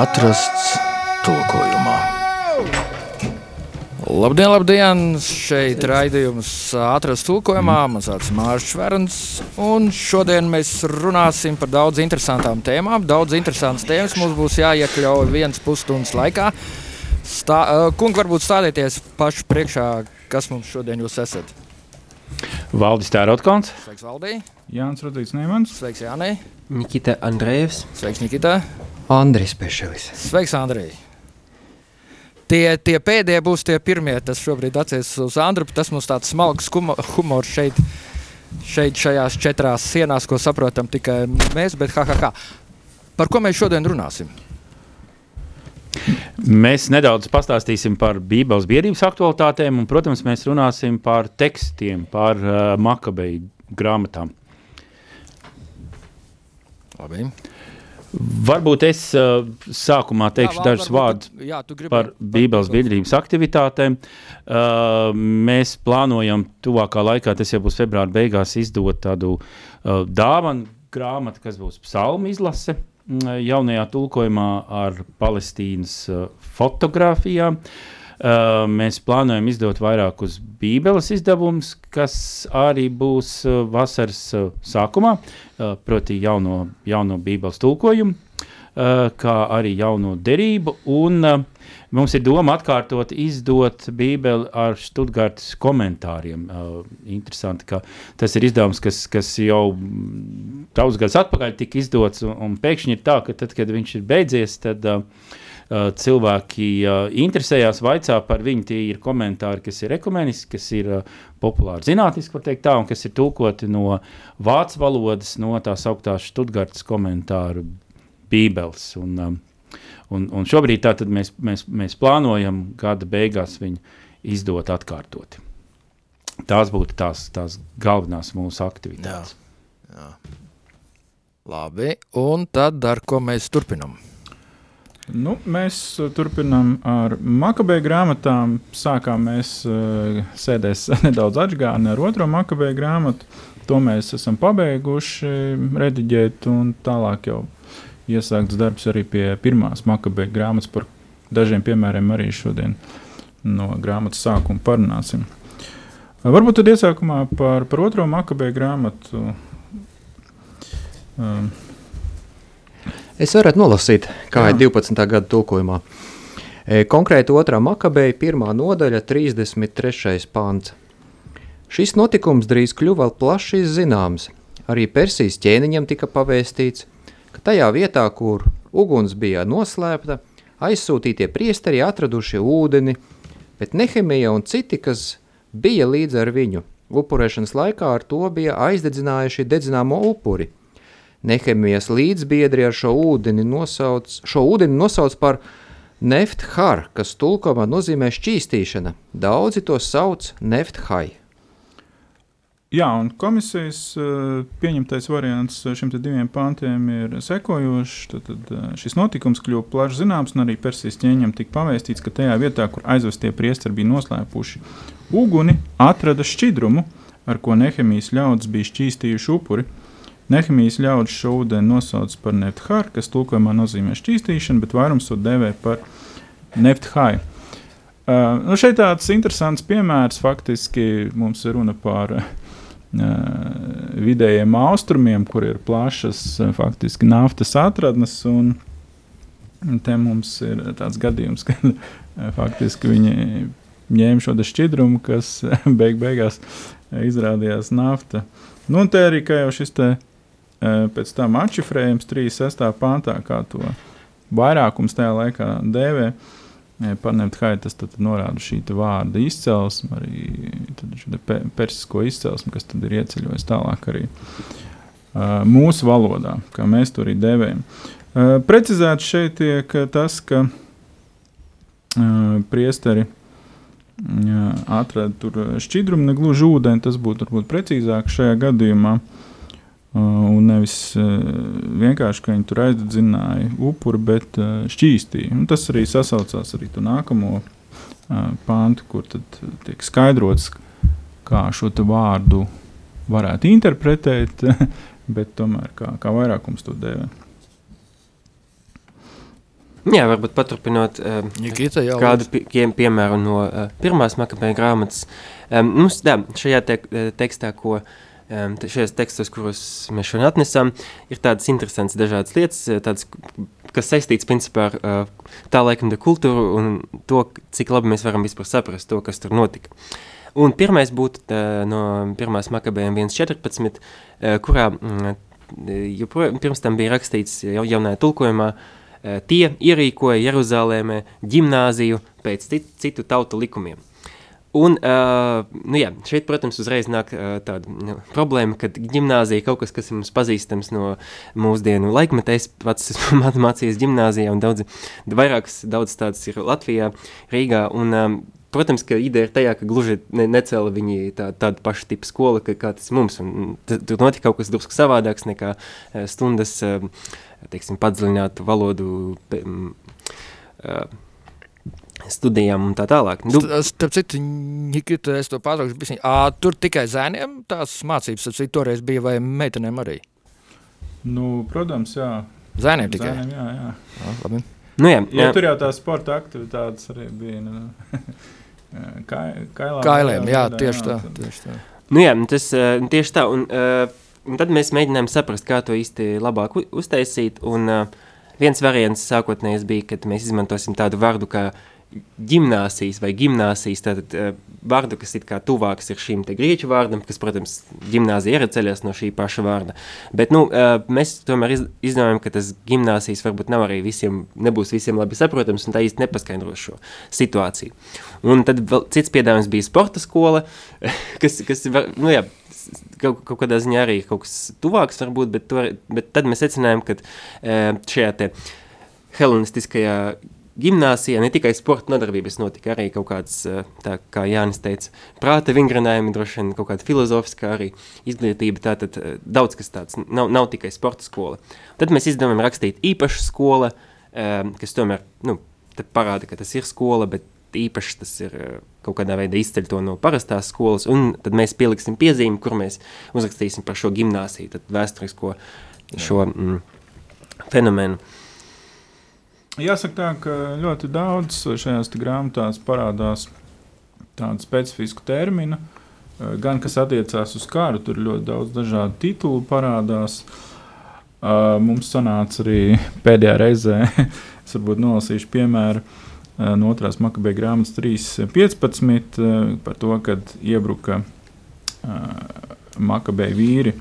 Atrasts tulkojumā. Labdien, labdien! Šeit raidījums atrasts tulkojumā. Man sauc Mārcis Verns. Un šodien mēs runāsim par daudz interesantām tēmām. Daudz interesantas tēmas mums būs jāiekļauj viens pusstundas laikā. Stā, kungi, varbūt stādieties paši priekšā, kas mums šodien jūs esat. Valdis Tērotkons. Sveiks, Valdī! Jānis Rudīts Neimans. Sveiks, Jānī! Nikita Andrejevs. Sveiks, Nikita! Andris Pešelis. Sveiks, Andrej! Tie, tie pēdējie būs tie pirmie. Tas šobrīd attiecas uz Andru. Tas mums tāds smalks humors šeit, šeit šajās četrās sienās, ko saprotam tikai mēs, bet ha, ha, ha. Par ko mēs šodien runāsim? Mēs nedaudz pastāstīsim par Bībeles biedrības aktualitātēm, un, protams, mēs runāsim par tekstiem, par uh, makabeju grāmatām. Labi. Varbūt es uh, sākumā teikšu jā, dažus vārdus par Bībeles biedrības aktivitātēm. Uh, mēs plānojam tuvākā laikā, tas jau būs februāra beigās, izdot tādu uh, dāvanu grāmatu, kas būs psalmu izlase jaunajā tulkojumā ar Palestīnas uh, fotografijām. Uh, mēs plānojam izdot vairākus Bībeles izdevumus, kas arī būs uh, vasaras uh, sākumā, uh, proti, jauno, jauno Bībeles tulkojumu, uh, kā arī jauno derību. Un, uh, Mums ir doma atkārtot, izdot Bībeli ar Stuttgartas komentāriem. Uh, interesanti, ka tas ir izdevums, kas, kas jau daudz gadus atpakaļ tika izdots, un, un pēkšņi ir tā, ka tad, kad viņš ir beidzies, tad uh, uh, cilvēki uh, interesējās, vaicā par viņu. Tie ir komentāri, kas ir ekumeniski, kas ir uh, populāri zinātniski, var teikt tā, un kas ir tulkoti no vācu valodas, no tās augtās Stuttgartas komentāru bībeles. Un, Un, un šobrīd mēs, mēs, mēs plānojam gada beigās viņu izdot atkārtoti. Tās būtu tās, tās galvenās mūsu aktivitātes. Jā. Jā. Labi, un tad ar ko mēs turpinām? Nu, mēs turpinām ar makabēju grāmatām. Sākām mēs uh, sēdēs nedaudz atgādni ar otro makabēju grāmatu. To mēs esam pabeiguši rediģēt un tālāk jau iesākts darbs arī pie pirmās makabeja grāmatas. Par dažiem piemēriem arī šodien no grāmatas sākuma parunāsim. Varbūt tad iesākumā par, par otro makabeja grāmatu. Um. Es varētu nolasīt, kā jā. ir 12. gada tulkojumā. E, konkrēti otrā makabeja, pirmā nodaļa, 33. pāns. Šis notikums drīz kļuva plaši zināms. Arī Persijas ķēniņam tika pavēstīts, ka tajā vietā, kur uguns bija noslēpta, aizsūtītie priesteri atraduši ūdeni, bet Nehemija un citi, kas bija līdz ar viņu, upurēšanas laikā ar to bija aizdedzinājuši dedzināmo upuri. Nehemijas līdzbiedri ar šo ūdeni nosauc, šo ūdeni nosauc par nefthar, kas tulkomā nozīmē šķīstīšana. Daudzi to sauc nefthai. Jā, un komisijas uh, pieņemtais variants šiem diviem pantiem ir sekojošs. Tad, tad uh, šis notikums kļuva plaši zināms, un arī Persijas ķēniņam tika pavēstīts, ka tajā vietā, kur aizvestie priesteri bija noslēpuši uguni, atrada šķidrumu, ar ko Nehemijas ļaudis bija šķīstījuši upuri. Nehemijas ļaudis šo ūdeni nosauc par nefthāru, kas tulkojumā nozīmē šķīstīšanu, bet vairums to dēvē par nefthāju. Uh, nu šeit tāds interesants piemērs faktiski mums ir runa par uh, vidējiem austrumiem, kur ir plašas faktiski naftas atradnes. Un, te mums ir tāds gadījums, ka faktiski viņi ņēma šo šķidrumu, kas beig beigās izrādījās nafta. Nu, un te arī jau šis te, pēc tam atšifrējums 36. pāntā, kā to vairākums tajā laikā dēvē. Uh, Parnevthai tas tad norāda šī vārda izcelsme, arī pe, persisko izcelsmi, kas tad ir ieceļojis tālāk arī uh, mūsu valodā, kā mēs to arī devējam. Uh, precizēts šeit tiek tas, ka uh, priesteri atrada tur šķidrumu, ne gluži ūdeni, tas būtu varbūt precīzāk šajā gadījumā. Uh, un nevis uh, vienkārši, ka viņi tur aizdedzināja upuri, bet uh, šķīstīja. Un tas arī sasaucās ar nākamo pāntu, kur tiek skaidrots, kā šo vārdu varētu interpretēt. bet tomēr kā, kā vairākums to dēvē. Jā, varbūt paturpinot uh, Nikita, jā, kādu pie, piemēru no uh, pirmās makabēja grāmatas. Um, mums, jā, šajā te, tekstā, ko um, šajos tekstos, kurus mēs šodien atnesam, ir tādas interesantas dažādas lietas, tādas, kas saistīts principā ar uh, tā laikam kultūru un to, cik labi mēs varam vispār saprast to, kas tur notika. Un pirmais būtu tā, no pirmās makabējiem 1.14, uh, kurā mm, joprojām pirms tam bija rakstīts jaunajā tulkojumā, Eh, tie ierīkoja Jeruzalēmē ģimnāziju pēc citu tautu likumiem. Un, uh, nu jā, šeit, protams, uzreiz nāk uh, tāda nu, problēma, ka gimnāzija kaut kas, kas mums pazīstams no mūsdienu laikmeta. Es pats esmu mācījies gimnāzijā un daudz, vairākas, daudz tādas ir Latvijā, Rīgā. Un, um, protams, ka ideja ir tajā, ka gluži ne, necēla viņi tā, tādu pašu tipu skolu, ka, kā tas mums. Un, tur notika kaut kas drusku savādāks nekā uh, stundas. Uh, teiksim, padziļinātu valodu studijām un tā tālāk. Nu, Starp citu, Nikita, es to pārtraukšu bišķiņ. Tur tikai zēniem tās mācības, tas toreiz bija, vai meitenēm arī? Nu, protams, jā. Zēniem tikai? Zēniem, jā, jā. jā labi. Nu, jā, jā. Ja, tur jau tās sporta aktivitātes arī bija. Nu, kā, kailām, Kailiem, jā, jā, tieši jā, tā. Tieši tā. Nu jā, tas tieši tā. Un, uh, Un tad mēs mēģinājām saprast, kā to īsti labāk uztaisīt. Un, uh, viens variants sākotnējais bija, ka mēs izmantosim tādu vārdu kā gimnāsijas vai gimnāsijas, tātad uh, vārdu, kas ir kā tuvāks ir šim te grieķu vārdam, kas, protams, gimnāzija ir ceļās no šī paša vārda. Bet, nu, uh, mēs tomēr iz, izdomājam, ka tas gimnāsijas varbūt nav arī visiem, nebūs visiem labi saprotams, un tā īsti nepaskaidros šo situāciju. Un tad vēl cits piedāvājums bija sporta skola, kas, kas var, nu jā, kaut, kaut kādā ziņā arī kaut kas tuvāks varbūt, bet, to, bet tad mēs secinājām, ka e, šajā te helenistiskajā gimnāsijā ne tikai sporta nodarbības notika, arī kaut kāds, e, tā kā Jānis teica, prāta vingrinājumi, droši vien kaut kāda filozofiskā arī izglītība, tātad e, daudz kas tāds, nav, nav tikai sporta skola. Tad mēs izdomājam rakstīt īpašu skola, kas tomēr, nu, tad parāda, ka tas ir skola, bet īpaši tas ir eh, kaut kādā veidā izceļ to no parastās skolas, un tad mēs pieliksim piezīmi, kur mēs uzrakstīsim par šo gimnāsiju, tad vēsturisko šo mm, fenomenu. Jāsaka tā, ka ļoti daudz šajās grāmatās parādās tādu specifisku terminu, eh, gan kas attiecās uz kāru, tur ļoti daudz dažādu titulu parādās. Uh, mums sanāca arī pēdējā reizē, es varbūt nolasīšu piemēru, Eh, no otrās makabēja grāmatas 3.15 eh, par to, kad iebruka eh, makabēja vīri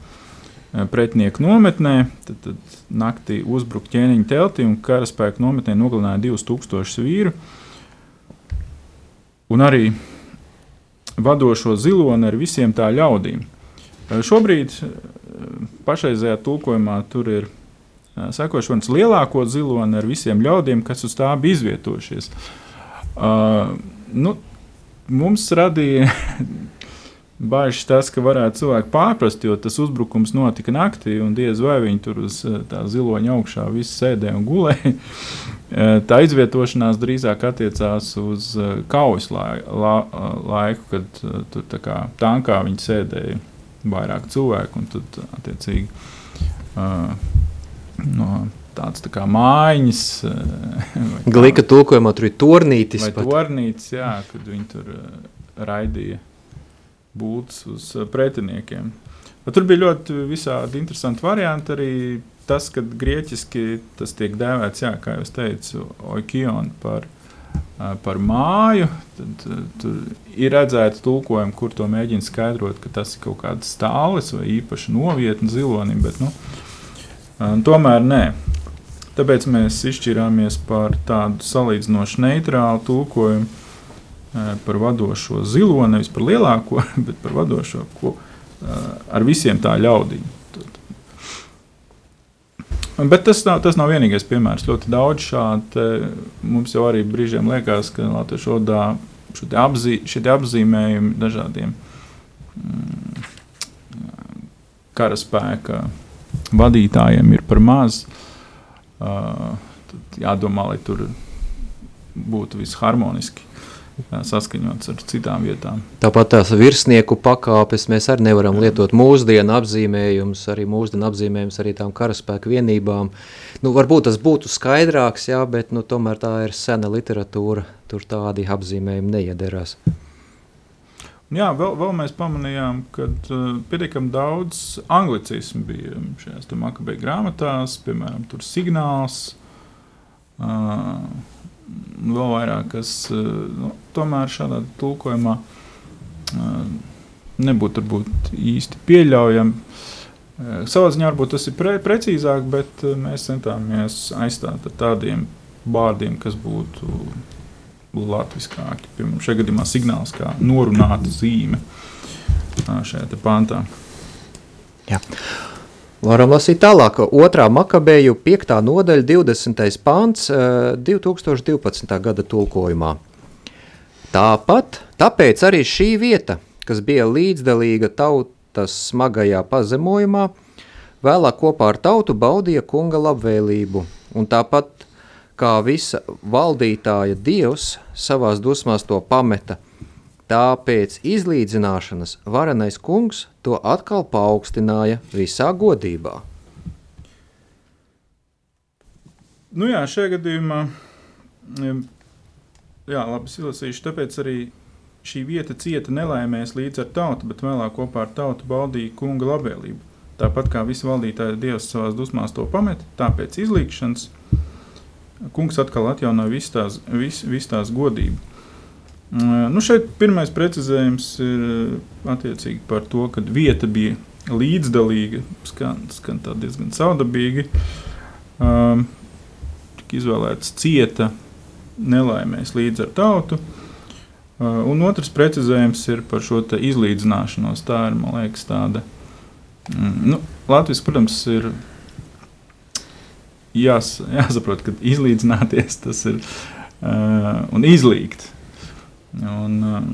pretinieku nometnē, tad, tad naktī uzbruka ķēniņa teltī un karaspēka nometnē nogalināja 2000 vīru. Un arī vadošo ziloni ar visiem tā ļaudīm. Šobrīd pašreizējā tulkojumā tur ir sekošanas lielāko ziloni ar visiem ļaudīm, kas uz tā bija izvietojušies. Uh, nu, mums radīja bažas tas, ka varētu cilvēki pārprast, jo tas uzbrukums notika naktī, un diez vai viņi tur uz tā ziloņa augšā visi sēdēja un gulēja. Tā izvietošanās drīzāk attiecās uz kaujas lai, la, laiku, kad tur tā kā tankā viņi sēdēja vairāk cilvēku, un tad attiecīgi. Uh, no tādas tā kā mājiņas. Eh, Glīka tulkojumā tur ir tornītis. Tornītis, jā, kad viņi tur eh, raidīja būtus uz eh, pretiniekiem. Bet tur bija ļoti visādi interesanti varianti arī tas, ka grieķiski tas tiek dēvēts, jā, kā jau teicu, oikion par, par māju. Tad, tur ir redzēta tulkojuma, kur to mēģina skaidrot, ka tas ir kaut kāds stāvis vai īpaša novietne zilonim. Bet, nu, Tomēr nē. Tāpēc mēs izšķirāmies par tādu salīdzinoši neitrālu tulkojumu par vadošo zilo, nevis par lielāko, bet par vadošo, ko ar visiem tā ļaudīm. Bet tas nav, tas nav vienīgais piemērs. Ļoti daudz šādu mums jau arī brīžiem liekas, ka latviešu valodā apzī, šie apzīmējumi dažādiem mm, karaspēka vadītājiem ir par maz. Uh, jādomā, lai tur būtu viss harmoniski. Saskaņots ar citām vietām. Tāpat tās virsnieku pakāpes mēs arī nevaram lietot mūsdienu apzīmējumus, arī mūsdienu apzīmējumus arī tām karaspēku vienībām. Nu, varbūt tas būtu skaidrāks, jā, bet nu, tomēr tā ir sena literatūra, tur tādi apzīmējumi neiederās. Jā, vēl, vēl mēs pamanījām, ka uh, pietiekami daudz anglicismu bija šajās makabeju grāmatās, piemēram, tur signāls. Uh, vēl vairāk, kas uh, nu, tomēr šādā tulkojumā uh, nebūtu varbūt, īsti pieļaujami. Uh, savā ziņā varbūt tas ir pre precīzāk, bet mēs centāmies aizstāt ar tādiem vārdiem, kas būtu latviskāki. Piemēram, šajā gadījumā signāls kā norunāta zīme šajā pantā. Jā. Varam lasīt tālāk. Otrā makabeju 5. nodaļa, 20. pāns, 2012. gada tulkojumā. Tāpat, tāpēc arī šī vieta, kas bija līdzdalīga tautas smagajā pazemojumā, vēlāk kopā ar tautu baudīja kunga labvēlību, un tāpat kā visa valdītāja dievs savās dusmās to pameta, tā pēc izlīdzināšanas varenais kungs to atkal paaugstināja visā godībā. Nu jā, šajā gadījumā, jā, labi izlasīšu, tāpēc arī šī vieta cieta nelaimēs līdz ar tautu, bet vēlāk kopā ar tautu baudīja kunga labvēlību. Tāpat kā visi valdītāji dievs savās dusmās to pamet, tāpēc izlīkšanas kungs atkal atjaunoja visu tās, vis, vis tās godību. Mm, nu šeit pirmais precizējums ir uh, attiecīgi par to, ka vieta bija līdzdalīga, skan, skan diezgan saudabīgi. Um, tika izvēlēts cieta nelaimēs līdz ar tautu. Uh, un otrs precizējums ir par šo izlīdzināšanos. Tā ir, man liekas, tāda. Mm, nu, Latvijas, protams, ir jās, jāsaprot, ka izlīdzināties tas ir uh, un izlīgt. Un, um,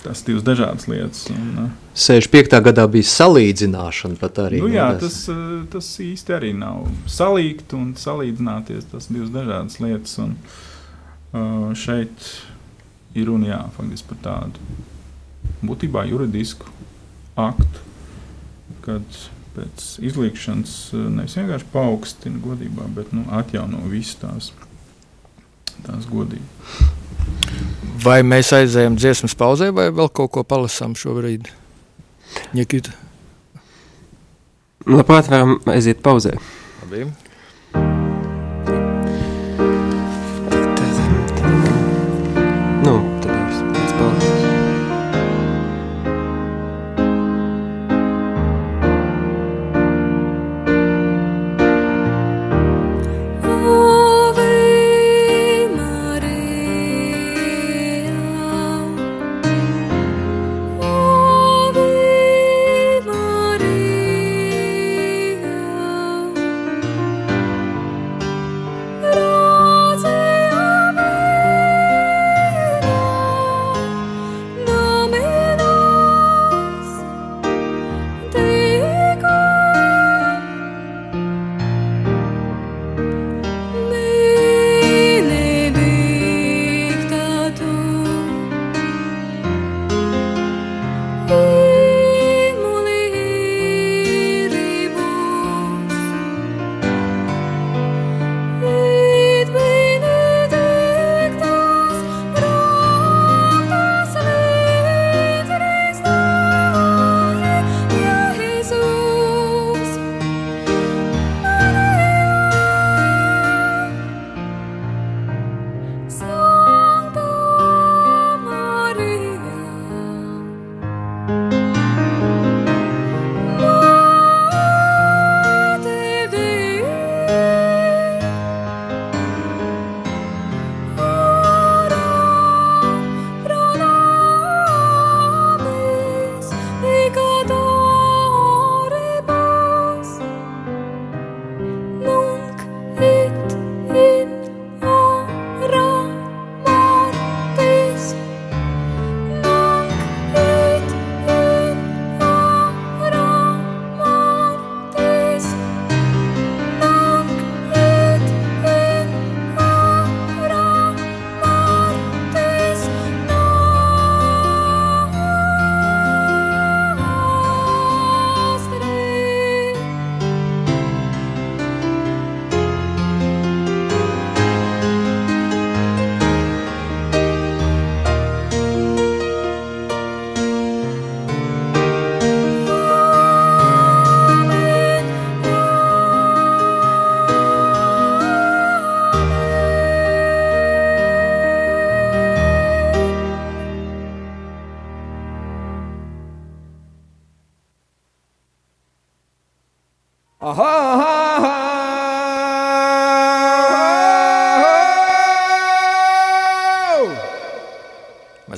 tas divas dažādas lietas. Un, uh, 65. gadā bija salīdzināšana pat arī. Nu, jā, tas, uh, tas īsti arī nav salīgt un salīdzināties. Tas divas dažādas lietas. Un, uh, šeit ir runa jā, faktiski par tādu būtībā juridisku aktu, kad pēc izlīkšanas eh, nevis vienkārši paaugstina godībā, bet nu, atjauno visu tās, tās godības. Vai mēs aizējām dziesmas pauzē, vai vēl kaut ko palasām šobrīd? Nikita. Labprāt, varam aiziet pauzē. Labi.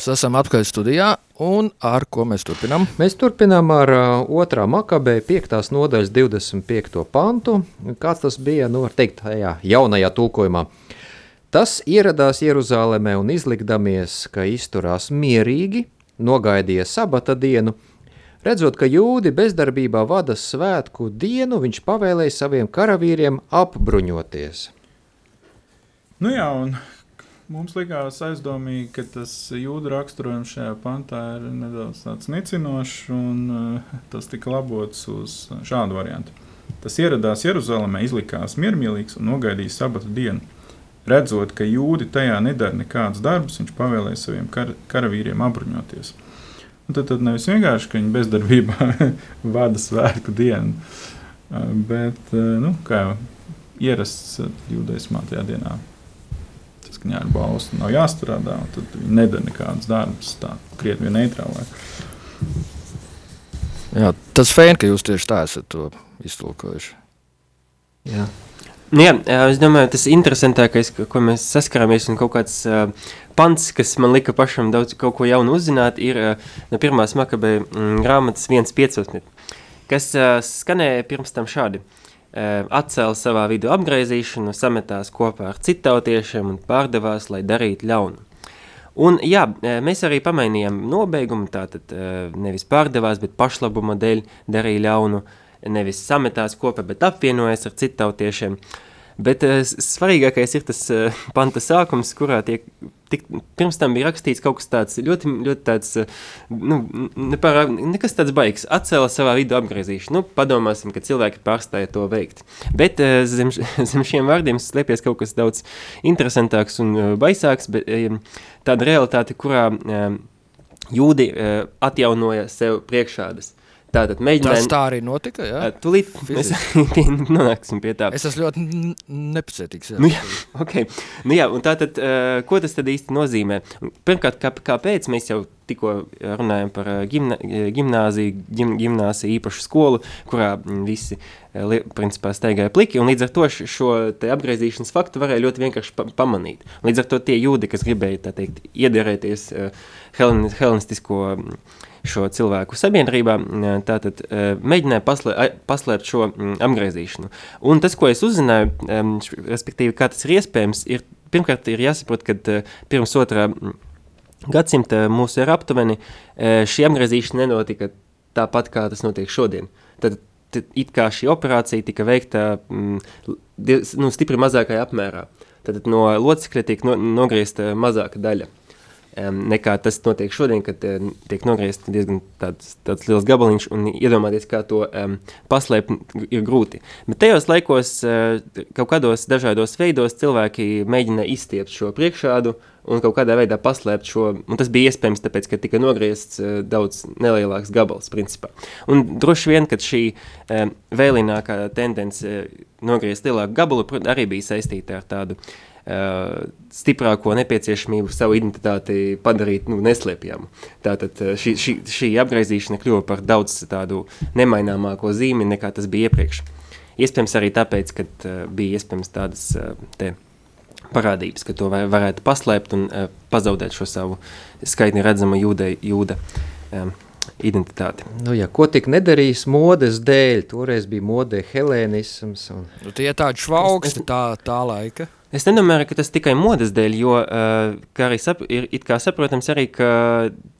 Mēs esam atpakaļ studijā, un ar ko mēs turpinām? Mēs turpinām ar uh, 2. makabē 5. nodaļas 25. pantu. Kāds tas bija, nu, var teikt, tajā jaunajā tulkojumā. Tas ieradās Jeruzālēmē un izlikdamies, ka izturās mierīgi, nogaidīja sabata dienu. Redzot, ka jūdi bezdarbībā vada svētku dienu, viņš pavēlēja saviem karavīriem apbruņoties. Nu jā, un mums likās aizdomīgi, ka tas jūdu raksturojums šajā pantā ir nedaudz tāds nicinošs, un uh, tas tika labots uz šādu variantu. Tas ieradās Jeruzalemē, izlikās miermīlīgs un nogaidīja sabata dienu. Redzot, ka jūdi tajā nedara nekādus darbus, viņš pavēlēja saviem kar karavīriem apbruņoties. Un tad, tad nevis vienkārši, ka viņi bezdarbībā vada svētku dienu, bet nu, kā jau ierasts jūdaismā tajā dienā. Saskaņā ar balstu nav jāstrādā, tad viņi nedara nekādus darbus. Tā krietni neitrālāk. Jā, tas fēni, ka jūs tieši tā esat to iztulkojuši. Jā. Nu jā, es domāju, tas interesantākais, ko mēs saskarāmies, un kaut kāds uh, pants, kas man lika pašam daudz kaut ko jaunu uzzināt, ir uh, no pirmās makabē mm, grāmatas 1.15, kas uh, skanēja pirms tam šādi. Uh, atcēla savā vidu apgraizīšanu, sametās kopā ar citautiešiem un pārdevās, lai darītu ļaunu. Un, jā, mēs arī pamainījām nobeigumu, tātad nevis pārdevās, bet pašlabuma dēļ darīja ļaunu, nevis sametās kopā, bet apvienojas ar citautiešiem. Uh, Bet uh, svarīgākais ir tas uh, panta sākums, kurā tiek, tik, pirms tam bija rakstīts kaut kas tāds ļoti, ļoti tāds, uh, nu, nepārā, nekas tāds baigs, atcēla savā vidu apgriezīšanu. Nu, padomāsim, ka cilvēki pārstāja to veikt. Bet zem, zem šiem vārdiem slēpjas kaut kas daudz interesantāks un baisāks, bet tāda realitāte, kurā jūdi atjaunoja sev priekšādas. Tātad mēģinājumi. Tas tā arī notika, jā? Tūlīt mēs nonāksim pie tā. Es esmu ļoti nepacietīgs. Jā. Nu, jā, okay. nu, jā, un tātad, ko tas tad īsti nozīmē? Pirmkārt, kā, kāpēc mēs jau tikko runājam par gimna, gimnāziju, gim, gimnāziju īpašu skolu, kurā visi principā staigāja pliki, un līdz ar to šo apgriezīšanas faktu varēja ļoti vienkārši pa pamanīt. Līdz ar to tie jūdi, kas gribēja, tā teikt, iederēties helen, helenistisko uh, šo cilvēku sabiedrībā, tātad mēģināja paslē, paslēpt šo apgriezīšanu. Un tas, ko es uzzināju, respektīvi, kā tas ir iespējams, ir pirmkārt ir jāsaprot, ka pirms otrā gadsimta mūsu ir aptuveni, šī apgriezīšana nenotika tāpat, kā tas notiek šodien. Tad it kā šī operācija tika veikta mm, nu, stipri mazākajā apmērā. Tad no locekļa tiek no, nogriezta mazāka daļa nekā tas notiek šodien, kad tiek nogriezts diezgan tāds, tāds liels gabaliņš, un iedomāties, kā to um, paslēpt, ir grūti. Bet tajos laikos, uh, kaut kādos dažādos veidos, cilvēki mēģina izstiept šo priekšādu un kaut kādā veidā paslēpt šo, tas bija iespējams tāpēc, ka tika nogriezts uh, daudz nelielāks gabals, principā. Un droši vien, kad šī um, vēlinākā tendence nogriezt lielāku gabalu, arī bija saistīta ar tādu stiprāko nepieciešamību savu identitāti padarīt nu, neslēpjamu. Tātad uh, šī, šī, šī apgaizīšana kļuva par daudz tādu nemaināmāko zīmi nekā tas bija iepriekš. Iespējams arī tāpēc, ka uh, bija iespējams tādas te parādības, ka to var, varētu paslēpt un pazaudēt šo savu skaidri redzamu jūda, jūda identitāti. Nu, ja, ko tik nedarīs modes dēļ, toreiz bija modē helēnisms. Un... Nu, tie tādi švaugsti tā, tā laika. Es nedomāju, ka tas tikai modes dēļ, jo uh, arī sap, ir kā saprotams arī, ka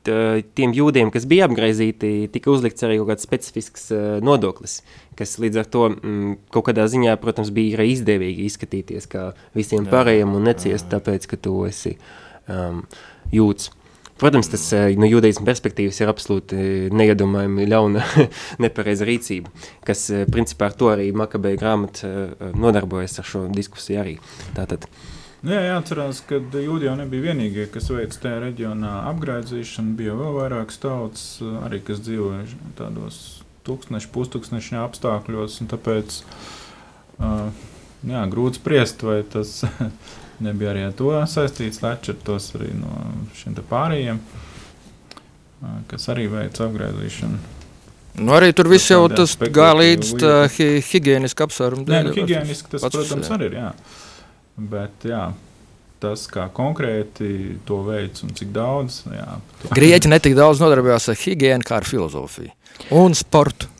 tiem jūdiem, kas bija apgraizīti, tika uzlikts arī kaut kāds specifisks uh, nodoklis, kas līdz ar to mm, kaut kādā ziņā, protams, bija arī izdevīgi izskatīties kā visiem pārējiem un neciest tāpēc, ka tu esi um, jūds. Protams, tas eh, no jūdaismu perspektīvas ir absolūti neiedomājami ļauna nepareiza rīcība, kas eh, principā ar to arī Makabeja grāmata eh, nodarbojas ar šo diskusiju arī. Tātad. Nu jā, jāatcerās, ka jūdzi jau nebija vienīgie, kas veica tajā reģionā apgraizīšanu. Bija vēl vairākas tautas, arī kas dzīvoja tādos tūkstošu, pustūkstošu apstākļos. Tāpēc uh, jā, grūti spriest, vai tas nebija arī ar to saistīts. Lečertos arī no šiem pārējiem, kas arī veic apgriezīšanu. Nu, arī tur viss jau tas gāja līdz hi higiēniskam apsvērumam. Nē, nu, higiēniski tas, pats, protams, jā. arī ir. Jā. Bet, jā, tas, kā konkrēti to veids un cik daudz. Jā, Grieķi netik daudz nodarbojās ar higiēnu kā ar filozofiju un sportu.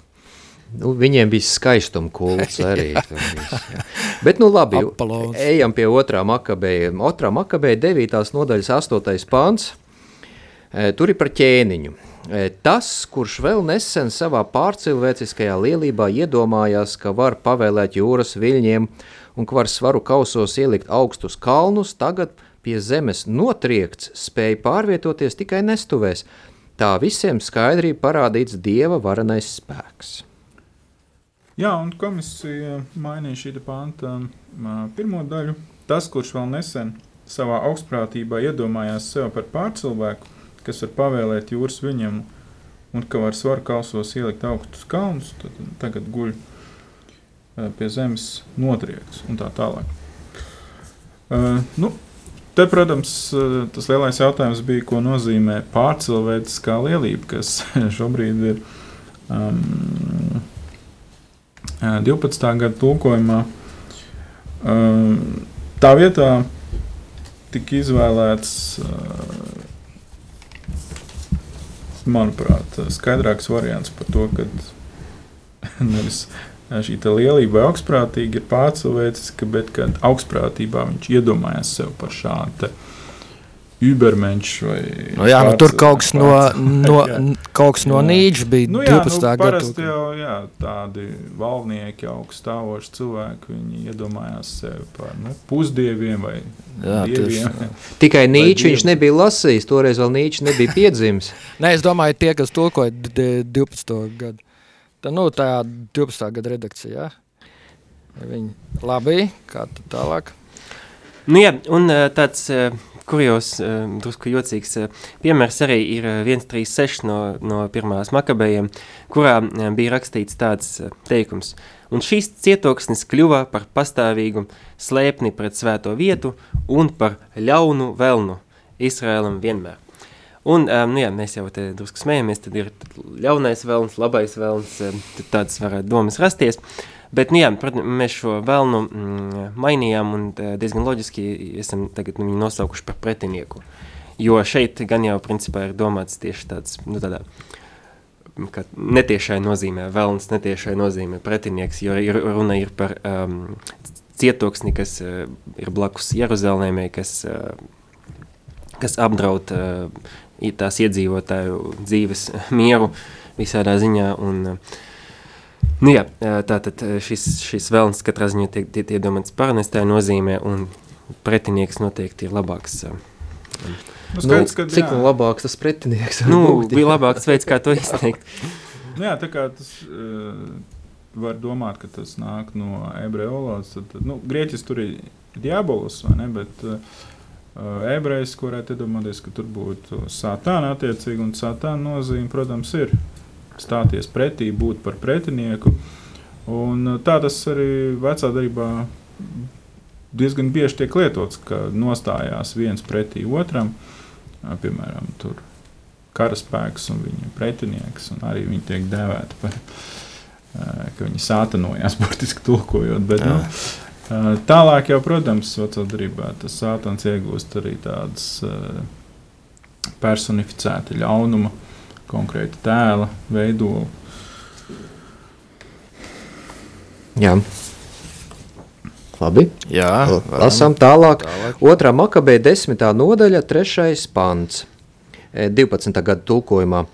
Nu, viņiem bija skaistuma kults arī. Bet, nu, labi, Apalons. ejam pie otrā makabeja. Otrā makabeja, 9. nodaļas, 8. pāns. E, tur ir par ķēniņu. E, tas, kurš vēl nesen savā pārcilvēciskajā lielībā iedomājās, ka var pavēlēt jūras viļņiem un ka var svaru kausos ielikt augstus kalnus, tagad pie zemes notriekts, spēja pārvietoties tikai nestuvēs. Tā visiem skaidri parādīts dieva varenais spēks. Jā, un komisija mainīja šī panta pirmo daļu. Tas, kurš vēl nesen savā augstprātībā iedomājās sev par pārcilvēku, kas var pavēlēt jūras viņam, un ka var svaru kausos ielikt augstus kalnus, tad tagad guļ pie zemes notriekts un tā tālāk. Uh, nu, te, protams, tas lielais jautājums bija, ko nozīmē pārcilvēciskā lielība, kas šobrīd ir um, 12. gada tulkojumā. Tā vietā tika izvēlēts, manuprāt, skaidrāks variants par to, ka nevis šī lielība vai augstprātīga ir pārcilvēciska, bet kad augstprātībā viņš iedomājās sev par šādu Ubermensch vai nu, jā, nu, tur kaut kas no, no, kaut kas no Nīča bija nu, jā, 12. Nu, parasti gadu. jau jā, tādi valnieki, augststāvoši cilvēki, viņi iedomājās sevi par nu, pusdieviem vai jā, dieviem. Tieši, Tikai Nīča viņš nebija lasījis, toreiz vēl Nīča nebija piedzimis. Nē, es domāju, tie, kas tulkoja 12. gadu. Tā, nu, tā 12. gada redakcija, jā. Viņi labi, kā tālāk. Nu jā, un tāds kurjos, uh, drusku jocīgs uh, piemērs arī ir 136 no, no pirmās makabējiem, kurā uh, bija rakstīts tāds uh, teikums. Un šīs cietoksnis kļuva par pastāvīgu slēpni pret svēto vietu un par ļaunu velnu Izrēlam vienmēr. Un, um, nu jā, mēs jau te drusku smējamies, tad ir ļaunais velns, labais velns, tad tādas varētu domas rasties. Uh, Bet, nu, jā, protams, mēs šo vēlnu mm, mainījām un diezgan loģiski esam tagad nu, viņu nosaukuši par pretinieku. Jo šeit gan jau principā ir domāts tieši tāds, nu, tādā, ka netiešai nozīmē vēlns, netiešai nozīmē pretinieks, jo ir, runa ir par um, cietoksni, kas uh, ir blakus Jeruzalemē, kas, uh, kas apdraud uh, tās iedzīvotāju dzīves mieru visādā ziņā un uh, Nu, jā, tātad šis, šis vēlns katrā ziņā tiek, tiek iedomāts paranestā nozīmē, un pretinieks noteikti ir labāks. Nu, skaidrs, ka, cik jā. labāks tas pretinieks nu, bija labāks veids, kā to izteikt. nu, jā, tā kā tas uh, var domāt, ka tas nāk no ebreju valodas, tad, nu, grieķis tur ir diabolus, vai ne, bet uh, ebrejs, varētu iedomāties, ka tur būtu satāna attiecīgi, un satāna nozīme, protams, ir stāties pretī, būt par pretinieku. Un uh, tā tas arī vecā darbā diezgan bieži tiek lietots, ka nostājās viens pretī otram, piemēram, tur karaspēks un viņa pretinieks, un arī viņi tiek dēvēti par, uh, ka viņi sātanojās, burtiski tulkojot. Bet, nu, tālāk jau, protams, vecā darbā tas sātans iegūst arī tādas personificēta ļaunuma konkrēta tēla veidolu. Jā. Labi. Jā, Lasām tālāk. tālāk. Otrā makabē desmitā nodaļa, trešais pants, 12. gada tulkojumā.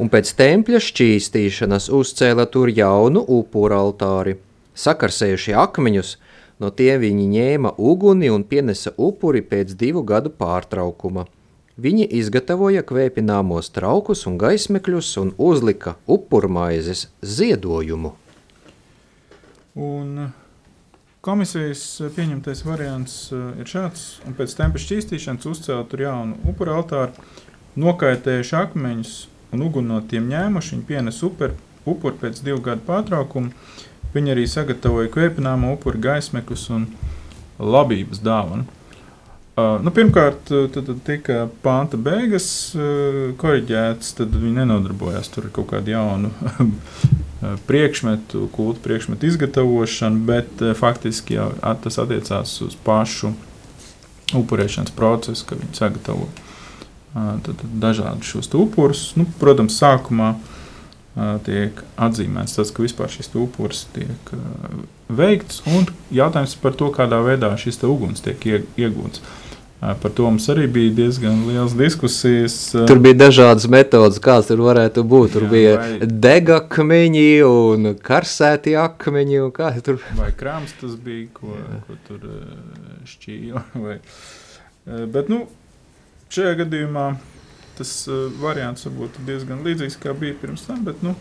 Un pēc tempļa šķīstīšanas uzcēla tur jaunu upuru altāri. Sakarsējuši akmeņus, no tiem viņi ņēma uguni un pienesa upuri pēc divu gadu pārtraukuma – Viņi izgatavoja kvēpināmos traukus un gaismekļus un uzlika upurmaizes ziedojumu. Un komisijas pieņemtais variants eh, ir šāds, un pēc tempa šķīstīšanas uzcēla tur jaunu upuru altāru, nokaitējuši akmeņus un uguni no tiem ņēmuši, viņi pienes upur, upur pēc divu gadu pārtraukuma, viņi arī sagatavoja kvēpināmo upuru gaismekļus un labības dāvanu. Uh, nu, pirmkārt, tad, tad tika pānta beigas uh, korģētas, tad viņi nenodarbojās ar kaut kādu jaunu priekšmetu, kultu priekšmetu izgatavošanu, bet uh, faktiski jau tas attiecās uz pašu upurēšanas procesu, ka viņi sagatavo tad, tad dažādus šos upurus. Nu, protams, sākumā tiek atzīmēts tas, ka vispār šis upurs tiek veikts, un jautājums par to, kādā veidā šis uguns tiek iegūts. Par to mums arī bija diezgan liels diskusijas. Tur bija dažādas metodas, kādas tur varētu būt. Tur jā, bija vai... degakmeņi un karsēti akmeņi. Un tur... Vai krāms tas bija, ko, jā. ko tur šķīja. Vai... Bet nu, šajā gadījumā tas variants varbūt diezgan līdzīgs, kā bija pirms tam. Bet, nu,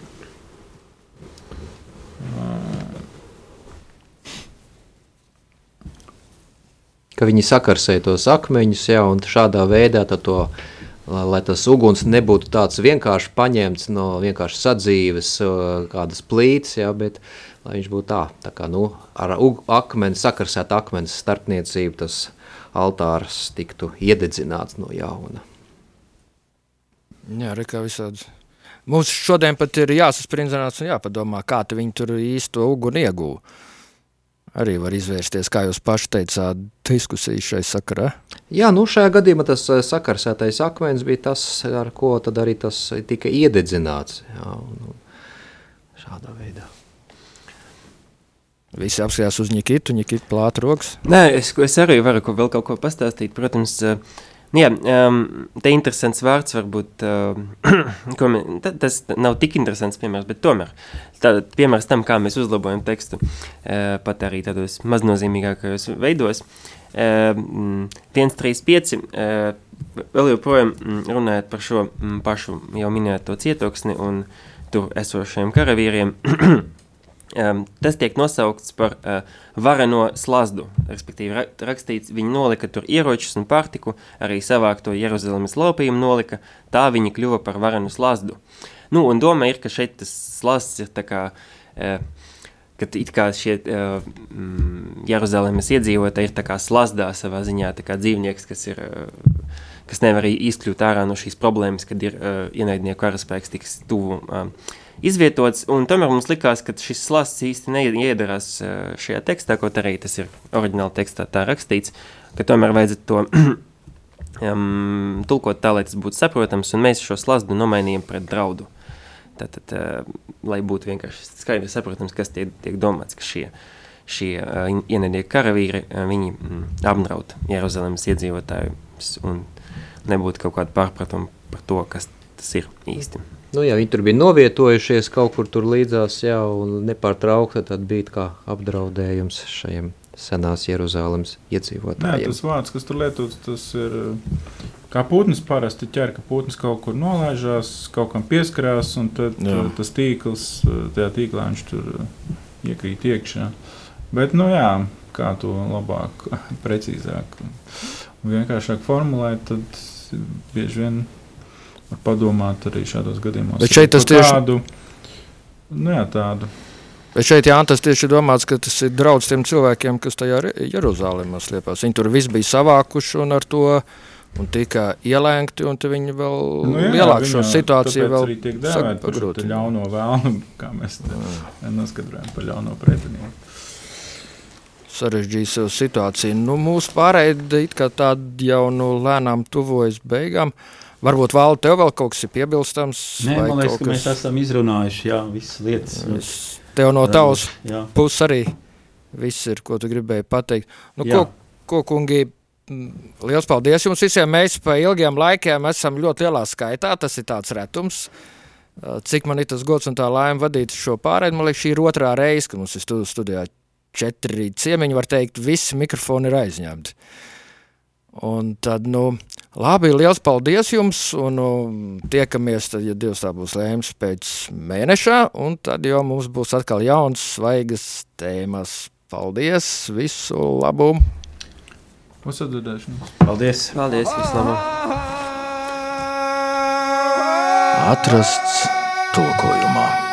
ka viņi sakarsē tos akmeņus, ja, un šādā veidā to, lai tas uguns nebūtu tāds vienkārši paņemts no vienkārši sadzīves kādas plīts, ja, bet lai viņš būtu tā, tā kā, nu, ar akmeni, sakarsēt akmenes starpniecību, tas altārs tiktu iededzināts no jauna. Jā, rekā visādi. Mums šodien pat ir jāsasprindzināts un jāpadomā, kā viņi tur īsto uguni iegūst arī var izvērsties, kā jūs paši teicāt, diskusijas šai sakarā? Jā, nu šajā gadījumā tas eh, sakarsētais akmens bija tas, ar ko tad arī tas tika iededzināts. Jā, un šādā veidā. Visi apskatījās uz Nikitu, Nikitu plāta rokas. Nē, es, es arī varu ko, vēl kaut ko pastāstīt. Protams, uh, Nu jā, um, te interesants vārds varbūt, uh, man, tas nav tik interesants piemērs, bet tomēr tā, piemērs tam, kā mēs uzlabojam tekstu, uh, pat arī tādos maznozīmīgākajos veidos. Uh, 135, uh, vēl joprojām runājot par šo pašu jau minēto cietoksni un tur esošiem karavīriem, Um, tas tiek nosaukts par uh, vareno slazdu. Respektīvi, ra rakstīts, viņi nolika tur ieročus un pārtiku, arī savākto Jeruzalemes laupījumu nolika, tā viņi kļuva par varenu slazdu. Nu, un doma ir, ka šeit tas slazds ir tā kā, uh, ka it kā šie uh, Jeruzalemes iedzīvotāji ir tā kā slazdā savā ziņā, tā kā dzīvnieks, kas ir, uh, kas nevar izkļūt ārā no šīs problēmas, kad ir uh, ienaidnieku karaspēks tiks tuvu uh, izvietots, un tomēr mums likās, ka šis slasts īsti neiedarās šajā tekstā, kaut arī tas ir oriģināli tekstā tā rakstīts, ka tomēr vajadzētu to um, tulkot tā, lai tas būtu saprotams, un mēs šo slazdu nomainījām pret draudu. Tātad, uh, lai būtu vienkārši skaidri saprotams, kas tiek, tiek domāts, ka šie, šie uh, ienaidnieki karavīri, uh, viņi mm, apdraud Jeruzalemes iedzīvotājus, un nebūtu kaut kāda pārpratuma par to, kas tas ir īsti. Nu, jā, viņi tur bija novietojušies kaut kur tur līdzās, jā, un nepārtraukti tad bija kā apdraudējums šajiem senās Jeruzālēmas iedzīvotājiem. Jā, tas vārds, kas tur lietots, tas ir kā putns parasti ķer, ka putns kaut kur nolaižās, kaut kam pieskarās, un tad jā. tas tīkls, tajā tīklā viņš tur iekrīt iekšā. Bet, nu jā, kā to labāk, precīzāk un vienkāršāk formulēt, tad bieži vien var padomāt arī šādos gadījumos. Bet šeit tas tieši tādu, nu jā, tādu. Bet šeit jā, tas tieši ir domāts, ka tas ir draudz tiem cilvēkiem, kas tajā Jeruzālēmā slēpās. Viņi tur viss bija savākuši un ar to un tika ielēgti, un viņi vēl nu, jā, lielāk šo situāciju vēl šo ļauno vēlnu, kā mēs noskatrojam par ļauno pretinieku. Sarežģīja sev situāciju. Nu, mūsu pārējai it kā tāda jau nu lēnām tuvojas beigām. Uh, Varbūt vēl tev vēl kaut kas ir piebilstams. Nē, man liekas, ka kas... mēs esam izrunājuši jā, visas lietas. Es tev no tavas puses arī viss ir, ko tu gribēji pateikt. Nu, jā. ko, ko, kungi, liels paldies jums visiem. Mēs pa ilgiem laikiem esam ļoti lielā skaitā. Tas ir tāds retums. Cik man ir tas gods un tā laime vadīt šo pārēdi, man liekas, šī ir otrā reize, kad mums ir studijā četri ciemiņi, var teikt, visi mikrofoni ir aizņemti. Un tad, nu, labi, liels paldies jums, un nu, tiekamies, tad, ja Dievs tā būs lēms pēc mēneša, un tad jau mums būs atkal jauns, svaigas tēmas. Paldies, visu labu! Uzsadudēšanos! Paldies! Paldies, visu labu! Atrasts tulkojums.